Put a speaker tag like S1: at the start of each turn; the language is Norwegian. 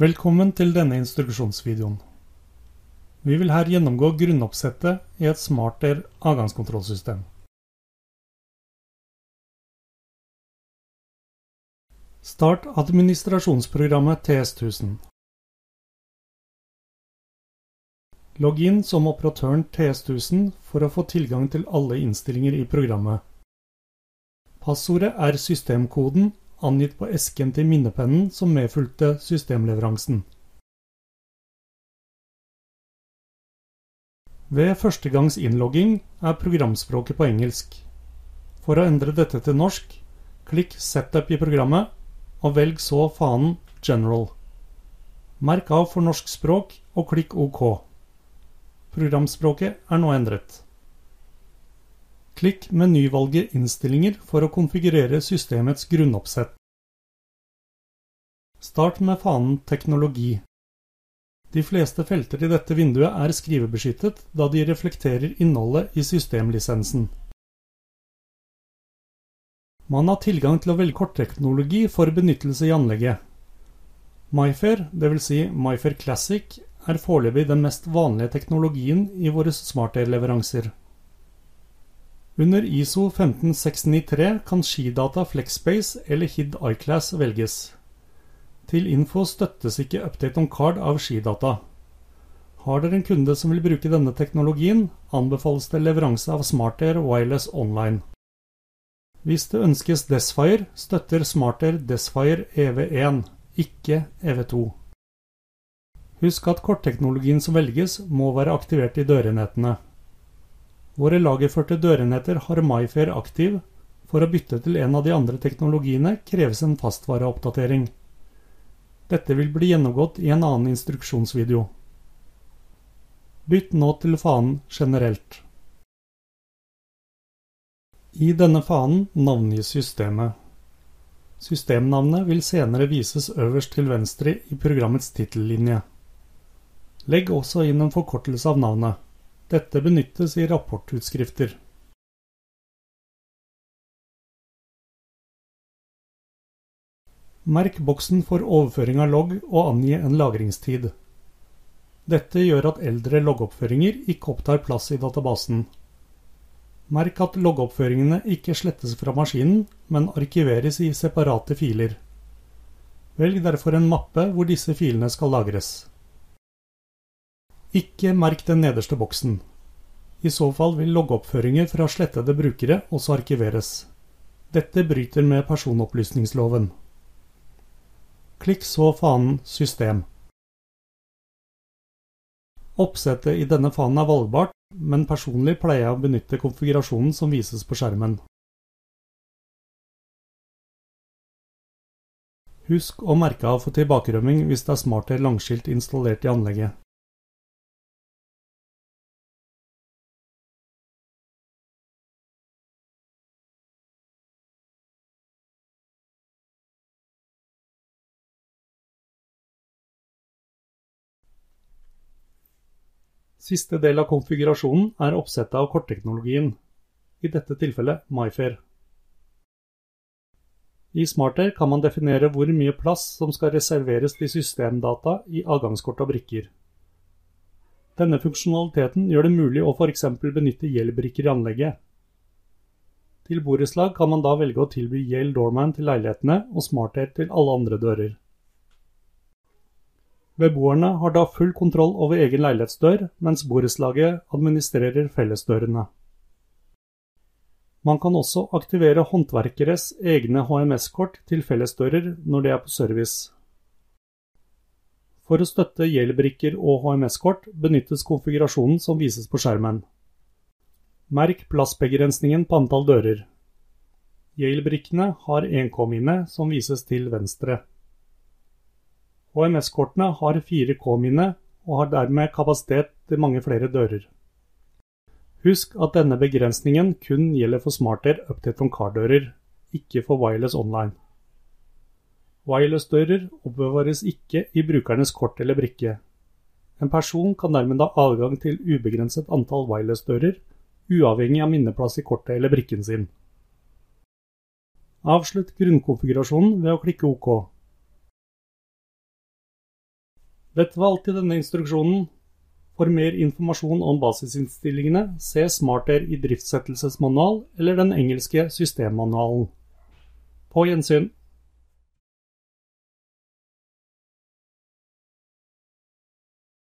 S1: Velkommen til denne instruksjonsvideoen. Vi vil her gjennomgå grunnoppsettet i et Smartair avgangskontrollsystem. Start administrasjonsprogrammet TS1000. Logg inn som operatøren TS1000 for å få tilgang til alle innstillinger i programmet. Passordet er systemkoden angitt på esken til minnepennen som medfulgte systemleveransen. Ved førstegangs innlogging er programspråket på engelsk. For å endre dette til norsk, klikk Setup i programmet, og velg så fanen General. Merk av for norsk språk, og klikk OK. Programspråket er nå endret. Klikk menyvalget Innstillinger for å konfigurere systemets grunnoppsett. Start med fanen Teknologi. De fleste felter i dette vinduet er skrivebeskyttet, da de reflekterer innholdet i systemlisensen. Man har tilgang til å velge kortteknologi for benyttelse i anlegget. MyFair, dvs. Si MyFair Classic, er foreløpig den mest vanlige teknologien i våre smartair-leveranser. Under ISO 15693 kan skidata Flexbase eller HID iClass velges. Til info støttes ikke update on card av skidata. Har dere en kunde som vil bruke denne teknologien, anbefales det leveranse av Smartair Wireless Online. Hvis det ønskes Desfire, støtter Smartair Desfire EV1, ikke EV2. Husk at kortteknologien som velges, må være aktivert i dørenhetene. Våre lagerførte dørenheter har MyFair aktiv. For å bytte til en av de andre teknologiene kreves en fastvareoppdatering. Dette vil bli gjennomgått i en annen instruksjonsvideo. Bytt nå til fanen generelt. I denne fanen navngis systemet. Systemnavnet vil senere vises øverst til venstre i programmets tittellinje. Legg også inn en forkortelse av navnet. Dette benyttes i rapportutskrifter. Merk boksen for overføring av logg og angi en lagringstid. Dette gjør at eldre loggoppføringer ikke opptar plass i databasen. Merk at loggoppføringene ikke slettes fra maskinen, men arkiveres i separate filer. Velg derfor en mappe hvor disse filene skal lagres. Ikke merk den nederste boksen. I så fall vil loggoppføringer fra slettede brukere også arkiveres. Dette bryter med personopplysningsloven. Klikk så fanen System. Oppsettet i denne fanen er valgbart, men personlig pleier jeg å benytte konfigurasjonen som vises på skjermen. Husk å merke av for tilbakerømming hvis det er Smartair langskilt installert i anlegget. Siste del av konfigurasjonen er oppsettet av kortteknologien, i dette tilfellet MyFair. I Smartair kan man definere hvor mye plass som skal reserveres til systemdata i adgangskort og brikker. Denne funksjonaliteten gjør det mulig å f.eks. benytte Yale-brikker i anlegget. Til borettslag kan man da velge å tilby Yale Doorman til leilighetene og Smartair til alle andre dører. Beboerne har da full kontroll over egen leilighetsdør, mens borettslaget administrerer fellesdørene. Man kan også aktivere håndverkeres egne HMS-kort til fellesdører når de er på service. For å støtte Yale-brikker og HMS-kort benyttes konfigurasjonen som vises på skjermen. Merk plassbegrensningen på antall dører. Yale-brikkene har 1K-minne som vises til venstre. HMS-kortene har 4K-minne og har dermed kapasitet til mange flere dører. Husk at denne begrensningen kun gjelder for smarter Update from Car-dører, ikke for Wireless Online. Wireless-dører oppbevares ikke i brukernes kort eller brikke. En person kan dermed ha adgang til ubegrenset antall wireless-dører, uavhengig av minneplass i kortet eller brikken sin. Avslutt grunnkonfigurasjonen ved å klikke OK. Dette var alt i denne instruksjonen. For mer informasjon om basisinnstillingene, se SmartAir i driftssettelsesmanual eller den engelske systemmanualen. På gjensyn.